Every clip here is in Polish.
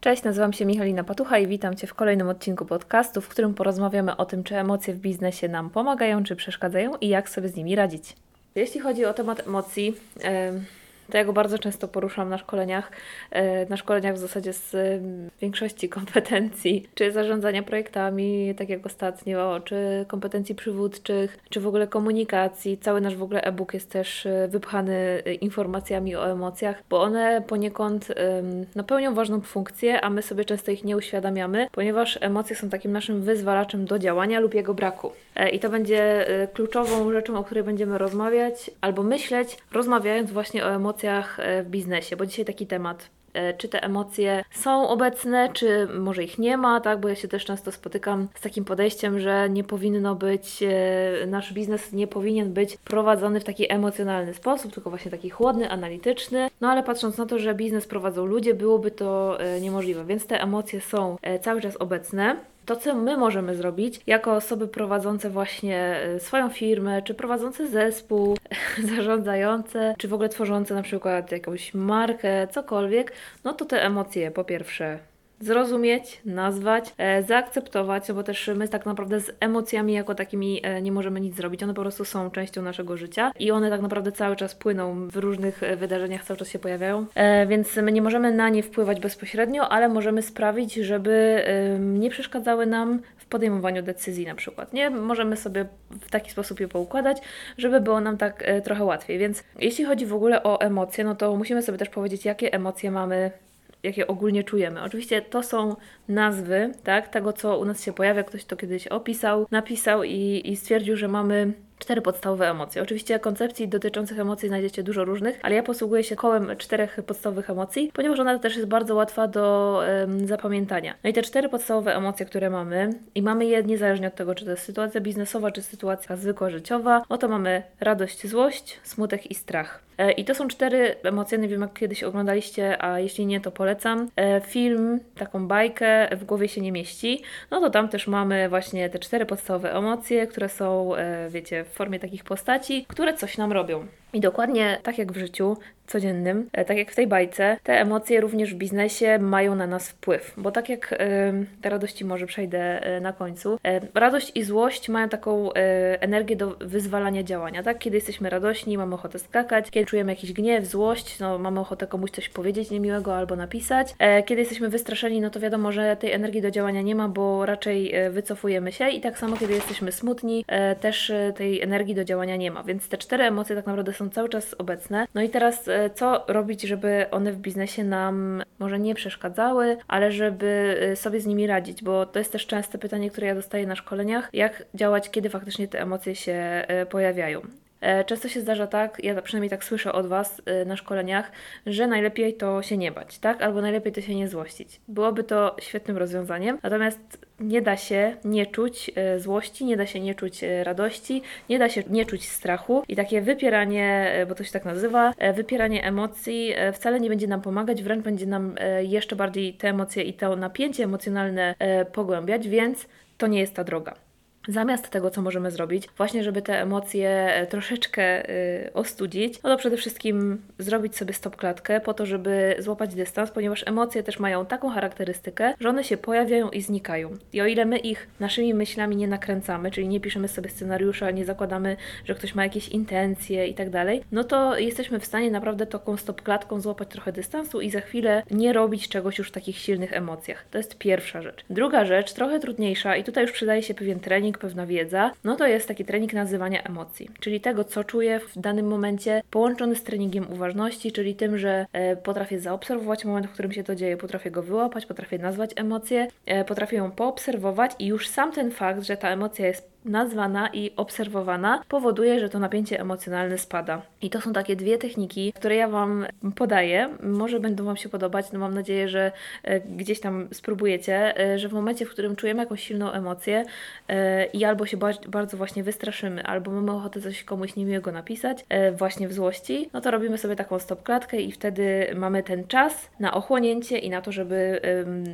Cześć, nazywam się Michalina Patucha i witam Cię w kolejnym odcinku podcastu, w którym porozmawiamy o tym, czy emocje w biznesie nam pomagają, czy przeszkadzają i jak sobie z nimi radzić. Jeśli chodzi o temat emocji, to ja go bardzo często poruszam na szkoleniach, e, na szkoleniach w zasadzie z większości kompetencji, czy zarządzania projektami, tak jak ostatnio, czy kompetencji przywódczych, czy w ogóle komunikacji. Cały nasz w ogóle e-book jest też e, wypchany e, informacjami o emocjach, bo one poniekąd no, pełnią ważną funkcję, a my sobie często ich nie uświadamiamy, ponieważ emocje są takim naszym wyzwalaczem do działania lub jego braku. I to będzie kluczową rzeczą, o której będziemy rozmawiać albo myśleć, rozmawiając właśnie o emocjach emocjach e, w biznesie, bo dzisiaj taki temat e, czy te emocje są obecne, czy może ich nie ma, tak? Bo ja się też często spotykam z takim podejściem, że nie powinno być, e, nasz biznes nie powinien być prowadzony w taki emocjonalny sposób, tylko właśnie taki chłodny, analityczny. No ale patrząc na to, że biznes prowadzą ludzie, byłoby to niemożliwe, więc te emocje są cały czas obecne to, co my możemy zrobić jako osoby prowadzące właśnie e, swoją firmę, czy prowadzące zespół, zarządzające, czy w ogóle tworzące na przykład jakąś markę, cokolwiek, no to te emocje po pierwsze zrozumieć, nazwać, e, zaakceptować, no bo też my tak naprawdę z emocjami jako takimi e, nie możemy nic zrobić. One po prostu są częścią naszego życia i one tak naprawdę cały czas płyną w różnych e, wydarzeniach, cały czas się pojawiają, e, więc my nie możemy na nie wpływać bezpośrednio, ale możemy sprawić, żeby e, nie przeszkadzały nam w podejmowaniu decyzji na przykład. Nie możemy sobie w taki sposób je poukładać, żeby było nam tak e, trochę łatwiej. Więc jeśli chodzi w ogóle o emocje, no to musimy sobie też powiedzieć, jakie emocje mamy jakie ogólnie czujemy. Oczywiście to są nazwy, tak, tego co u nas się pojawia, ktoś to kiedyś opisał, napisał i, i stwierdził, że mamy cztery podstawowe emocje. Oczywiście koncepcji dotyczących emocji znajdziecie dużo różnych, ale ja posługuję się kołem czterech podstawowych emocji, ponieważ ona też jest bardzo łatwa do um, zapamiętania. No i te cztery podstawowe emocje, które mamy i mamy je niezależnie od tego, czy to jest sytuacja biznesowa, czy sytuacja zwykła życiowa, oto mamy radość, złość, smutek i strach. E, I to są cztery emocje, nie wiem jak kiedyś oglądaliście, a jeśli nie, to polecam. E, film, taką bajkę w głowie się nie mieści. No to tam też mamy właśnie te cztery podstawowe emocje, które są, e, wiecie, w formie takich postaci, które coś nam robią. I dokładnie tak jak w życiu codziennym, e, tak jak w tej bajce, te emocje również w biznesie mają na nas wpływ. Bo tak jak te radości może przejdę e, na końcu, e, radość i złość mają taką energię do wyzwalania działania. Tak? Kiedy jesteśmy radośni, mamy ochotę skakać, kiedy czujemy jakiś gniew, złość, no mamy ochotę komuś coś powiedzieć niemiłego albo napisać. Kiedy jesteśmy wystraszeni, no to wiadomo, że tej energii do działania nie ma, bo raczej wycofujemy się i tak samo kiedy jesteśmy smutni, też tej energii do działania nie ma. Więc te cztery emocje tak naprawdę są cały czas obecne. No i teraz e, co robić, żeby one w biznesie nam może nie przeszkadzały, ale żeby e, sobie z nimi radzić, bo to jest też częste pytanie, które ja dostaję na szkoleniach, jak działać, kiedy faktycznie te emocje się e, pojawiają. Często się zdarza tak, ja przynajmniej tak słyszę od Was na szkoleniach, że najlepiej to się nie bać, tak? Albo najlepiej to się nie złościć. Byłoby to świetnym rozwiązaniem, natomiast nie da się nie czuć e, złości, nie da się nie czuć e, radości, nie da się nie czuć strachu i takie wypieranie, e, bo to się tak nazywa, wypieranie emocji wcale nie będzie nam pomagać, wręcz będzie nam jeszcze bardziej te emocje i to napięcie emocjonalne pogłębiać, więc to nie jest ta droga. Zamiast tego, co możemy zrobić, właśnie żeby te emocje e, troszeczkę y, ostudzić, no to przede wszystkim zrobić sobie stop klatkę po to, żeby złapać dystans, ponieważ emocje też mają taką charakterystykę, że one się pojawiają i znikają. I o ile my ich naszymi myślami nie nakręcamy, czyli nie piszemy sobie scenariusza, nie zakładamy, że ktoś ma jakieś intencje i tak dalej, no to jesteśmy w stanie naprawdę taką stop klatką złapać trochę dystansu i za chwilę nie robić czegoś już w takich silnych emocjach. To jest pierwsza rzecz. Druga rzecz, trochę trudniejsza i tutaj już przydaje się pewien trening, trening, pewna wiedza, no to jest taki trening nazywania emocji, czyli tego, co czuję w danym momencie, połączony z treningiem uważności, czyli tym, że e, potrafię zaobserwować moment, w którym się to dzieje, potrafię go wyłapać, potrafię nazwać emocję, e, potrafię ją poobserwować i już sam ten fakt, że ta emocja jest nazwana i obserwowana powoduje, że to napięcie emocjonalne spada. I to są takie dwie techniki, które ja Wam podaję. Może będą Wam się podobać, no mam nadzieję, że e, gdzieś tam spróbujecie, e, że w momencie, w którym czujemy jakąś silną emocję e, i albo się bardzo właśnie wystraszymy, albo mamy ochotę coś komuś niemiłego napisać, właśnie w złości, no to robimy sobie taką stop klatkę i wtedy mamy ten czas na ochłonięcie i na to, żeby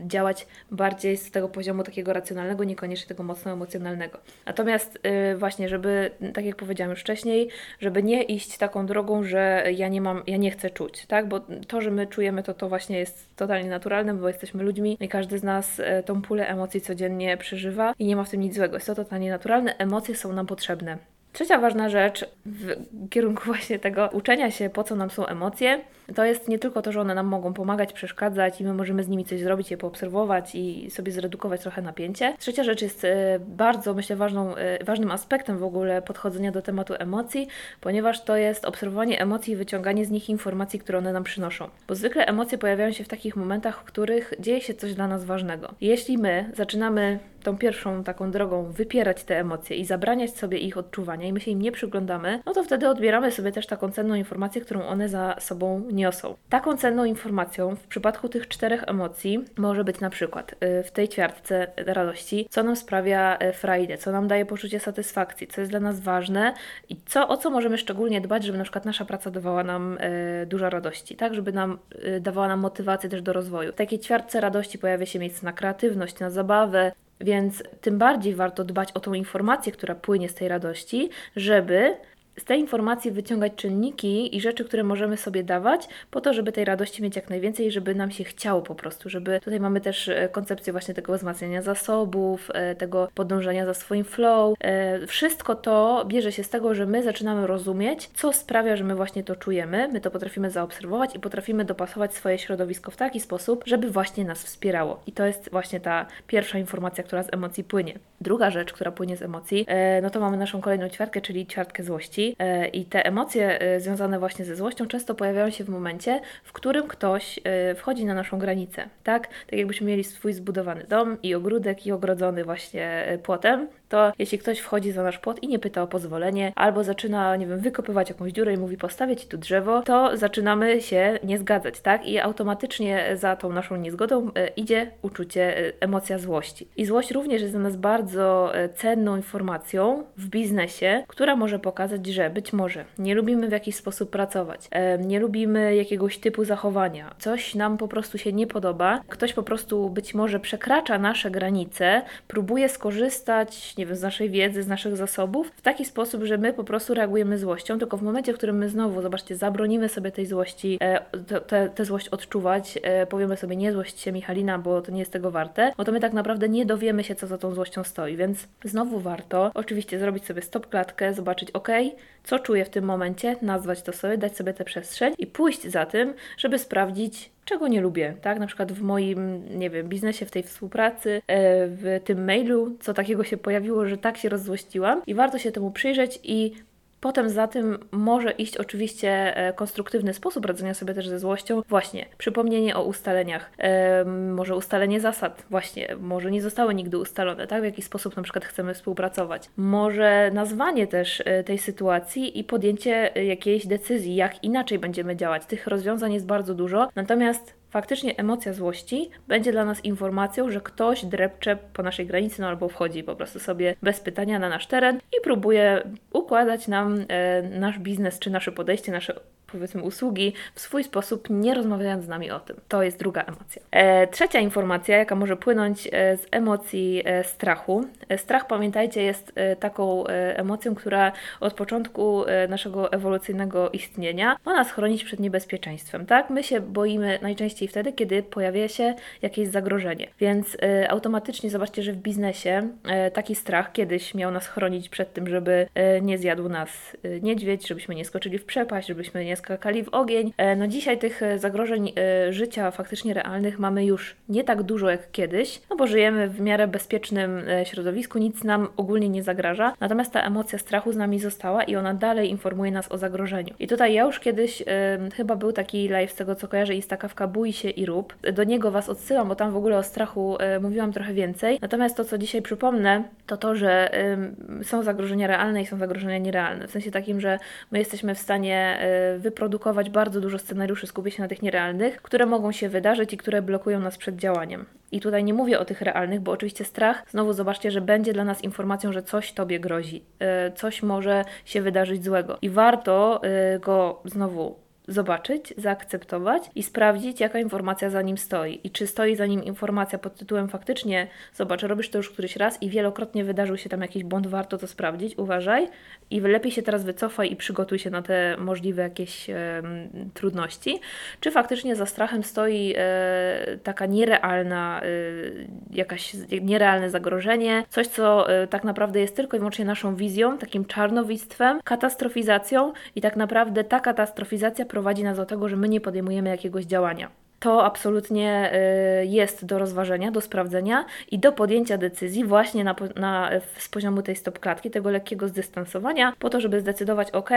działać bardziej z tego poziomu takiego racjonalnego, niekoniecznie tego mocno emocjonalnego. A Natomiast yy, właśnie, żeby, tak jak powiedziałam już wcześniej, żeby nie iść taką drogą, że ja nie mam, ja nie chcę czuć, tak? Bo to, że my czujemy, to to właśnie jest totalnie naturalne, bo jesteśmy ludźmi i każdy z nas yy, tą pulę emocji codziennie przeżywa i nie ma w tym nic złego. Jest to totalnie naturalne, emocje są nam potrzebne. Trzecia ważna rzecz w kierunku właśnie tego uczenia się, po co nam są emocje, to jest nie tylko to, że one nam mogą pomagać, przeszkadzać i my możemy z nimi coś zrobić, je poobserwować i sobie zredukować trochę napięcie. Trzecia rzecz jest e, bardzo, myślę, ważną, e, ważnym aspektem w ogóle podchodzenia do tematu emocji, ponieważ to jest obserwowanie emocji i wyciąganie z nich informacji, które one nam przynoszą. Bo zwykle emocje pojawiają się w takich momentach, w których dzieje się coś dla nas ważnego. Jeśli my zaczynamy tą pierwszą taką drogą wypierać te emocje i zabraniać sobie ich odczuwania i my się im nie przyglądamy, no to wtedy odbieramy sobie też taką cenną informację, którą one za sobą niosą. Taką cenną informacją w przypadku tych czterech emocji może być na przykład y, w tej ćwiartce radości, co nam sprawia y, frajdę, co nam daje poczucie satysfakcji, co jest dla nas ważne i co, o co możemy szczególnie dbać, żeby na przykład nasza praca dawała nam y, dużo radości, tak, żeby nam dawała nam motywację też do rozwoju. W takiej ćwiartce radości pojawia się miejsce na kreatywność, na zabawę, więc tym bardziej warto dbać o tą informację, która płynie z tej radości, żeby z tej informacji wyciągać czynniki i rzeczy, które możemy sobie dawać, po to, żeby tej radości mieć jak najwięcej, żeby nam się chciało po prostu, żeby tutaj mamy też e, koncepcję właśnie tego wzmacniania zasobów, e, tego podążania za swoim flow. E, wszystko to bierze się z tego, że my zaczynamy rozumieć, co sprawia, że my właśnie to czujemy, my to potrafimy zaobserwować i potrafimy dopasować swoje środowisko w taki sposób, żeby właśnie nas wspierało. I to jest właśnie ta pierwsza informacja, która z emocji płynie. Druga rzecz, która płynie z emocji, no to mamy naszą kolejną ćwiartkę, czyli ćwiartkę złości. E, I te emocje e, związane właśnie ze złością często pojawiają się w momencie, w którym ktoś e, wchodzi na naszą granicę. Tak, tak jakbyśmy mieli swój zbudowany dom i ogródek i ogrodzony właśnie płotem, to jeśli ktoś wchodzi za nasz płot i nie pyta o pozwolenie, albo zaczyna, nie wiem, wykopywać jakąś dziurę i mówi postawię ci tu drzewo, to zaczynamy się nie zgadzać, tak? I automatycznie za tą naszą niezgodą idzie uczucie, emocja złości. I złość również jest dla nas bardzo cenną informacją w biznesie, która może pokazać, że być może nie lubimy w jakiś sposób pracować, nie lubimy jakiegoś typu zachowania, coś nam po prostu się nie podoba, ktoś po prostu być może przekracza nasze granice, próbuje skorzystać nie wiem, z naszej wiedzy, z naszych zasobów w taki sposób, że my po prostu reagujemy złością, tylko w momencie, w którym my znowu, zobaczcie, zabronimy sobie tej złości, e, tę złość odczuwać, e, powiemy sobie nie złość się Michalina, bo to nie jest tego warte, no to my tak naprawdę nie dowiemy się, co za tą złością stoi, więc znowu warto oczywiście zrobić sobie stop klatkę, zobaczyć, ok, co czuję w tym momencie, nazwać to sobie, dać sobie tę przestrzeń i pójść za tym, żeby sprawdzić, czego nie lubię, tak? Na przykład w moim, nie wiem, biznesie, w tej współpracy, e, w tym mailu, co takiego się pojawiło, że tak się rozzłościłam i warto się temu przyjrzeć i Potem za tym może iść oczywiście e, konstruktywny sposób radzenia sobie też ze złością. Właśnie, przypomnienie o ustaleniach, może ustalenie zasad, właśnie, może nie zostały nigdy ustalone, tak? W jaki sposób na przykład chcemy współpracować. Może nazwanie też e, tej sytuacji i podjęcie jakiejś decyzji, jak inaczej będziemy działać. Tych rozwiązań jest bardzo dużo, natomiast faktycznie emocja złości będzie dla nas informacją, że ktoś drepcze po naszej granicy, no albo wchodzi po prostu sobie bez pytania na nasz teren i próbuje układać nam e, nasz biznes, czy nasze podejście, nasze powiedzmy usługi w swój sposób, nie rozmawiając z nami o tym. To jest druga emocja. E, trzecia informacja, jaka może płynąć e, z emocji e, strachu. E, strach, pamiętajcie, jest e, taką e, emocją, która od początku naszego ewolucyjnego istnienia ma nas chronić przed niebezpieczeństwem. Tak? My się boimy najczęściej wtedy, kiedy pojawia się jakieś zagrożenie. Więc automatycznie zobaczcie, że w biznesie taki strach kiedyś miał nas chronić przed tym, żeby nie zjadł nas niedźwiedź, żebyśmy nie skoczyli w przepaść, żebyśmy nie skakali w ogień. E, no dzisiaj tych e, zagrożeń e, życia faktycznie realnych mamy już nie tak dużo jak kiedyś, no bo żyjemy w miarę bezpiecznym środowisku, nic nam ogólnie nie zagraża, natomiast ta emocja strachu z nami została i ona dalej informuje nas o zagrożeniu. I tutaj ja już kiedyś, chyba był taki live z tego co kojarzę, jest kawka Bój się i rób. Do niego Was odsyłam, bo tam w ogóle o strachu mówiłam trochę więcej. Natomiast to, co dzisiaj przypomnę, to to, że są zagrożenia realne i są zagrożenia nierealne. W sensie takim, że my jesteśmy w stanie wyprodukować bardzo dużo scenariuszy, skupię się na tych nierealnych, które mogą się wydarzyć i które blokują nas przed działaniem. I tutaj nie mówię o tych realnych, bo oczywiście strach, znowu zobaczcie, że będzie dla nas informacją, że coś tobie grozi, e, coś może się wydarzyć złego. I warto e, go znowu zobaczyć, zaakceptować i sprawdzić, jaka informacja za nim stoi. I czy stoi za nim informacja pod tytułem faktycznie, zobacz, robisz to już któryś raz i wielokrotnie wydarzył się tam jakiś błąd, warto to sprawdzić, uważaj i lepiej się teraz wycofaj i przygotuj się na te możliwe jakieś e, trudności. Czy faktycznie za strachem stoi e, taka nierealna, e, jakaś nierealne zagrożenie, coś, co e, tak naprawdę jest tylko i wyłącznie naszą wizją, takim czarnowictwem, katastrofizacją i tak naprawdę ta katastrofizacja prowadzi nas do tego, że my nie podejmujemy jakiegoś działania. To absolutnie y, jest do rozważenia, do sprawdzenia i do podjęcia decyzji właśnie na, na, z poziomu tej stopklatki, tego lekkiego zdystansowania, po to, żeby zdecydować, ok,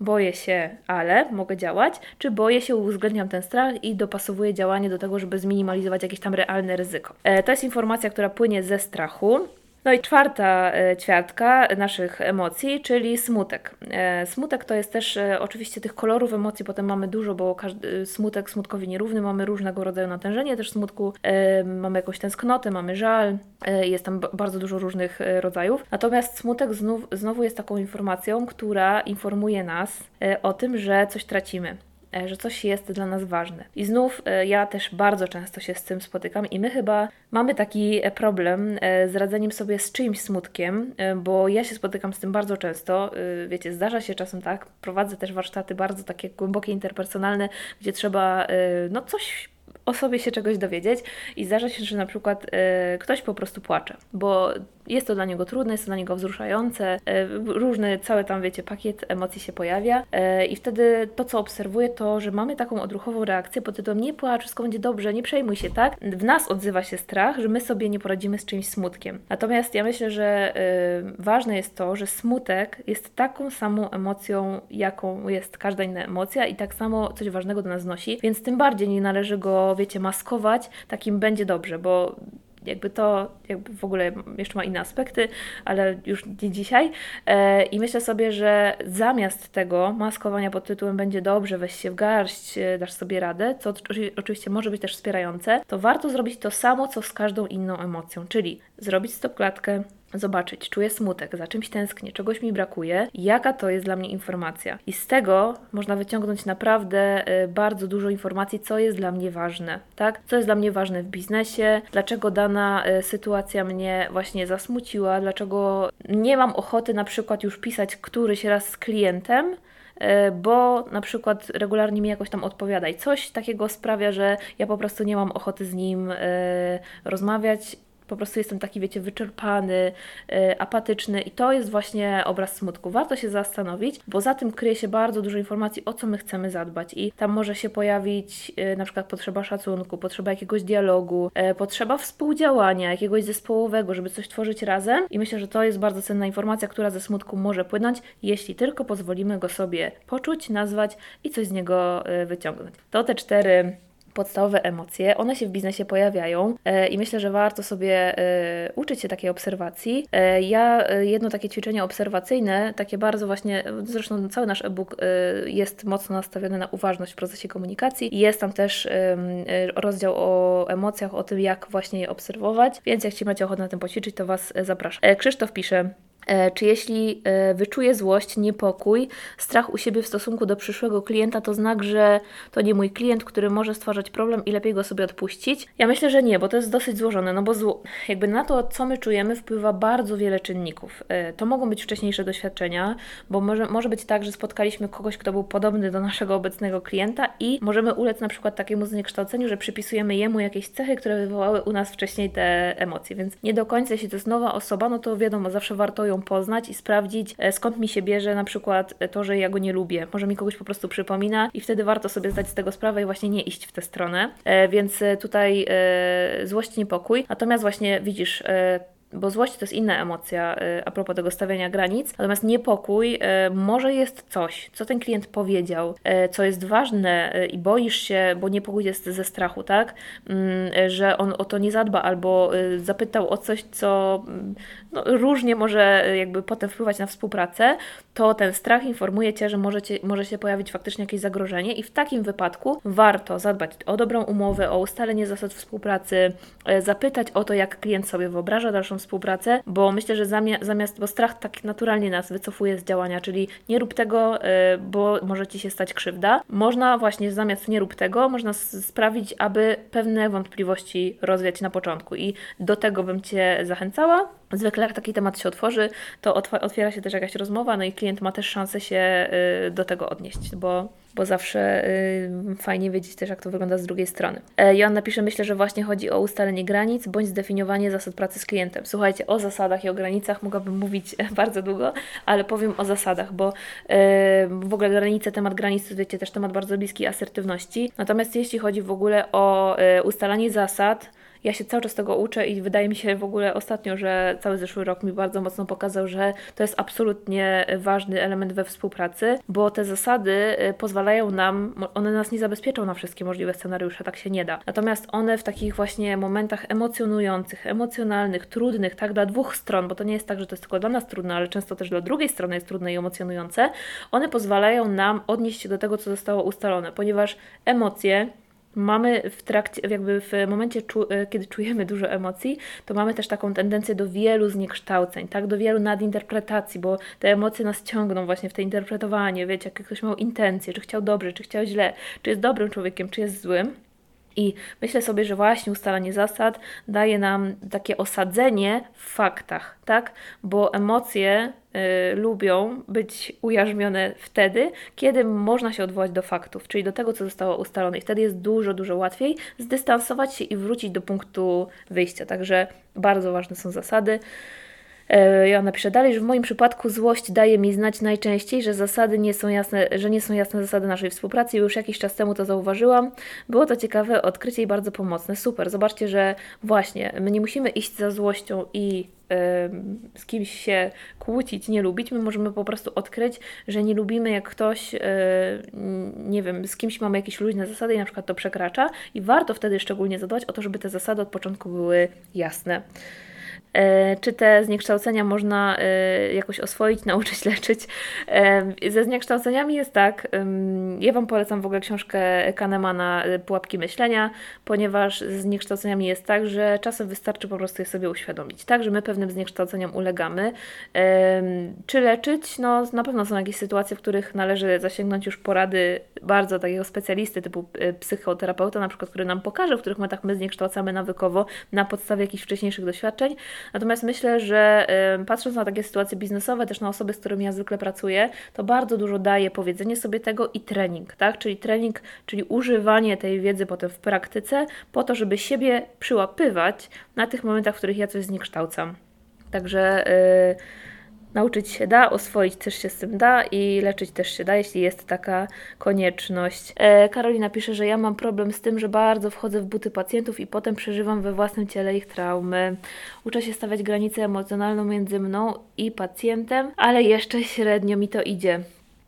boję się, ale mogę działać, czy boję się, uwzględniam ten strach i dopasowuję działanie do tego, żeby zminimalizować jakieś tam realne ryzyko. E, to jest informacja, która płynie ze strachu. No i czwarta e, ćwiartka naszych emocji, czyli smutek. E, smutek to jest też e, oczywiście tych kolorów emocji, potem mamy dużo, bo każdy smutek smutkowi nierówny, mamy różnego rodzaju natężenie też smutku, mamy jakąś tęsknotę, mamy żal, jest tam bardzo dużo różnych rodzajów. Natomiast smutek znów, znowu jest taką informacją, która informuje nas o tym, że coś tracimy że coś jest dla nas ważne. I znów e, ja też bardzo często się z tym spotykam i my chyba mamy taki e, problem z radzeniem sobie z czyimś smutkiem, bo ja się spotykam z tym bardzo często. Wiecie, zdarza się czasem tak, prowadzę też warsztaty bardzo takie głębokie, interpersonalne, gdzie trzeba no coś o sobie się czegoś dowiedzieć i zdarza się, że na przykład y, ktoś po prostu płacze, bo jest to dla niego trudne, jest to dla niego wzruszające, y, różny, cały tam, wiecie, pakiet emocji się pojawia y, i wtedy to, co obserwuję, to, że mamy taką odruchową reakcję pod tytułem nie płacz, wszystko będzie dobrze, nie przejmuj się, tak? W nas odzywa się strach, że my sobie nie poradzimy z czymś smutkiem. Natomiast ja myślę, że ważne jest to, że smutek jest taką samą emocją, jaką jest każda inna emocja i tak samo coś ważnego do nas nosi, więc tym bardziej nie należy go wiecie, maskować, takim będzie dobrze, bo jakby to jakby w ogóle jeszcze ma inne aspekty, ale już nie dzisiaj. E, I myślę sobie, że zamiast tego maskowania pod tytułem będzie dobrze, weź się w garść, e, dasz sobie radę, co oczywiście może być też wspierające, to warto zrobić to samo, co z każdą inną emocją, czyli zrobić stopklatkę, zobaczyć, czuję smutek, za czymś tęsknię, czegoś mi brakuje, jaka to jest dla mnie informacja. I z tego można wyciągnąć naprawdę y, bardzo dużo informacji, co jest dla mnie ważne, tak? Co jest dla mnie ważne w biznesie, dlaczego dana y, sytuacja mnie właśnie zasmuciła, dlaczego nie mam ochoty na przykład już pisać któryś raz z klientem, y, bo na przykład regularnie mi jakoś tam odpowiada i coś takiego sprawia, że ja po prostu nie mam ochoty z nim rozmawiać po prostu jestem taki, wiecie, wyczerpany, yy, apatyczny i to jest właśnie obraz smutku. Warto się zastanowić, bo za tym kryje się bardzo dużo informacji, o co my chcemy zadbać i tam może się pojawić yy, na przykład potrzeba szacunku, potrzeba jakiegoś dialogu, yy, potrzeba współdziałania, jakiegoś zespołowego, żeby coś tworzyć razem i myślę, że to jest bardzo cenna informacja, która ze smutku może płynąć, jeśli tylko pozwolimy go sobie poczuć, nazwać i coś z niego y, wyciągnąć. To te cztery podstawowe emocje, one się w biznesie pojawiają e, i myślę, że warto sobie e, uczyć się takiej obserwacji. E, ja jedno takie ćwiczenie obserwacyjne, takie bardzo właśnie, zresztą cały nasz e-book jest mocno nastawiony na uważność w procesie komunikacji jest tam też rozdział o emocjach, o tym jak właśnie je obserwować, więc jak Ci macie ochotę na tym poćwiczyć, to Was zapraszam. Krzysztof pisze, czy jeśli e, wyczuję złość, niepokój, strach u siebie w stosunku do przyszłego klienta, to znak, że to nie mój klient, który może stwarzać problem i lepiej go sobie odpuścić? Ja myślę, że nie, bo to jest dosyć złożone, no bo zło, jakby na to, co my czujemy, wpływa bardzo wiele czynników. E, to mogą być wcześniejsze doświadczenia, bo może, może być tak, że spotkaliśmy kogoś, kto był podobny do naszego obecnego klienta i możemy ulec na przykład takiemu zniekształceniu, że przypisujemy jemu jakieś cechy, które wywołały u nas wcześniej te emocje, więc nie do końca, jeśli to jest nowa osoba, no to wiadomo, zawsze warto ją poznać i sprawdzić, e, skąd mi się bierze na przykład e, to, że ja go nie lubię. Może mi kogoś po prostu przypomina i wtedy warto sobie zdać z tego sprawę i właśnie nie iść w tę stronę. E, więc tutaj złość, niepokój. Natomiast właśnie widzisz, bo złość to jest inna emocja y, a propos tego stawiania granic, natomiast niepokój y, może jest coś, co ten klient powiedział, y, co jest ważne i boisz się, bo niepokój jest ze strachu, tak, mm, że on o to nie zadba albo zapytał o coś, co mm, no, różnie może jakby potem wpływać na współpracę, to ten strach informuje Cię, że może, się pojawić faktycznie jakieś zagrożenie i w takim wypadku warto zadbać o dobrą umowę, o ustalenie zasad współpracy, zapytać o to, jak klient sobie wyobraża dalszą współpracę, bo myślę, że zamiast, bo strach tak naturalnie nas wycofuje z działania, czyli nie rób tego, y, bo może Ci się stać krzywda. Można właśnie zamiast nie rób tego, można sprawić, aby pewne wątpliwości rozwiać na początku i do tego bym Cię zachęcała. Zwykle jak taki temat się otworzy, to otwiera się też jakaś rozmowa, no i klient ma też szansę się y, do tego odnieść, bo bo zawsze y, fajnie wiedzieć też, jak to wygląda z drugiej strony. E, Joanna pisze, myślę, że właśnie chodzi o ustalenie granic bądź zdefiniowanie zasad pracy z klientem. Słuchajcie, o zasadach i o granicach mogłabym mówić bardzo długo, ale powiem o zasadach, bo e, w ogóle granice, temat granic to wiecie, też temat bardzo bliski asertywności. Natomiast jeśli chodzi w ogóle o e, ustalanie zasad, ja się cały czas tego uczę i wydaje mi się w ogóle ostatnio, że cały zeszły rok mi bardzo mocno pokazał, że to jest absolutnie ważny element we współpracy, bo te zasady y, pozwalają nam, one nas nie zabezpieczą na wszystkie możliwe scenariusze, tak się nie da. Natomiast one w takich właśnie momentach emocjonujących, emocjonalnych, trudnych, tak dla dwóch stron, bo to nie jest tak, że to jest tylko dla nas trudne, ale często też dla drugiej strony jest trudne i emocjonujące, one pozwalają nam odnieść się do tego, co zostało ustalone, ponieważ emocje mamy w trakcie, jakby w momencie, e, kiedy czujemy dużo emocji, to mamy też taką tendencję do wielu zniekształceń, tak, do wielu nadinterpretacji, bo te emocje nas ciągną właśnie w te interpretowanie, wiecie, jak ktoś miał intencje, czy chciał dobrze, czy chciał źle, czy jest dobrym człowiekiem, czy jest złym. I myślę sobie, że właśnie ustalanie zasad daje nam takie osadzenie w faktach, tak? Bo emocje lubią być ujarzmione wtedy, kiedy można się odwołać do faktów, czyli do tego, co zostało ustalone. I wtedy jest dużo, dużo łatwiej zdystansować się i wrócić do punktu wyjścia. Także bardzo ważne są zasady. E, ja napiszę dalej, że w moim przypadku złość daje mi znać najczęściej, że zasady nie są jasne, że nie są jasne zasady naszej współpracy. Już jakiś czas temu to zauważyłam. Było to ciekawe odkrycie i bardzo pomocne. Super. Zobaczcie, że właśnie my nie musimy iść za złością i z kimś się kłócić, nie lubić. My możemy po prostu odkryć, że nie lubimy, jak ktoś, e, nie wiem, z kimś mamy jakieś luźne zasady i na przykład to przekracza, i warto wtedy szczególnie zadbać o to, żeby te zasady od początku były jasne. E, czy te zniekształcenia można e, jakoś oswoić, nauczyć leczyć? E, ze zniekształceniami jest tak. Ja Wam polecam w ogóle książkę Kahnemana Pułapki myślenia, ponieważ z zniekształceniami jest tak, że czasem wystarczy po prostu je sobie uświadomić. Tak, że my pewnym zniekształceniom ulegamy. Czy leczyć? No, na pewno są jakieś sytuacje, w których należy zasięgnąć już porady bardzo takiego specjalisty, typu psychoterapeuta, na przykład, który nam pokaże, w których momentach my zniekształcamy nawykowo na podstawie jakichś wcześniejszych doświadczeń. Natomiast myślę, że patrząc na takie sytuacje biznesowe, też na osoby, z którymi ja zwykle pracuję, to bardzo dużo daje powiedzenie sobie tego i trening, tak? Czyli trening, czyli używanie tej wiedzy potem w praktyce, po to, żeby siebie przyłapywać na tych momentach, w których ja coś zniekształcam. Także. Yy, Nauczyć się da, oswoić też się z tym da i leczyć też się da, jeśli jest taka konieczność. E, Karolina pisze, że ja mam problem z tym, że bardzo wchodzę w buty pacjentów i potem przeżywam we własnym ciele ich traumy. Uczę się stawiać granicę emocjonalną między mną i pacjentem, ale jeszcze średnio mi to idzie.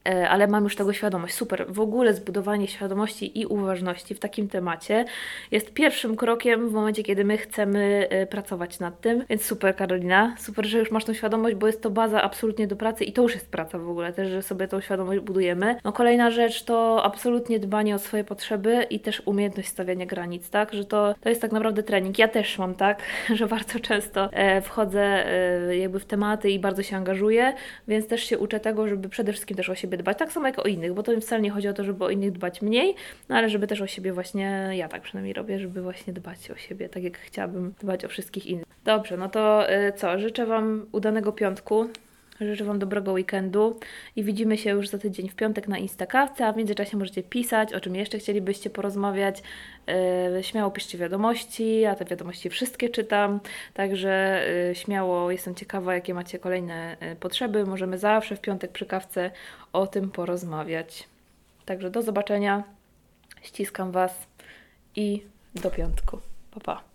E, ale mam już tego świadomość. Super. W ogóle zbudowanie świadomości i uważności w takim temacie jest pierwszym krokiem w momencie, kiedy my chcemy e, pracować nad tym. Więc super, Karolina. Super, że już masz tą świadomość, bo jest to baza absolutnie do pracy i to już jest praca w ogóle, też, że sobie tą świadomość budujemy. No kolejna rzecz to absolutnie dbanie o swoje potrzeby i też umiejętność stawiania granic, tak? Że to, to jest tak naprawdę trening. Ja też mam tak, że bardzo często e, wchodzę jakby w tematy i bardzo się angażuję, więc też się uczę tego, żeby przede wszystkim też o siebie siebie dbać, tak samo jak o innych, bo to wcale nie chodzi o to, żeby o innych dbać mniej, no ale żeby też o siebie właśnie, ja tak przynajmniej robię, żeby właśnie dbać o siebie, tak jak chciałabym dbać o wszystkich innych. Dobrze, no to y, co, życzę Wam udanego piątku, Życzę Wam dobrego weekendu i widzimy się już za tydzień w piątek na Instakawce, a w międzyczasie możecie pisać, o czym jeszcze chcielibyście porozmawiać. Yy, śmiało piszcie wiadomości, ja te wiadomości wszystkie czytam, także yy, śmiało jestem ciekawa, jakie macie kolejne yy, potrzeby. Możemy zawsze w piątek przy kawce o tym porozmawiać. Także do zobaczenia, ściskam Was i do piątku. Pa, pa.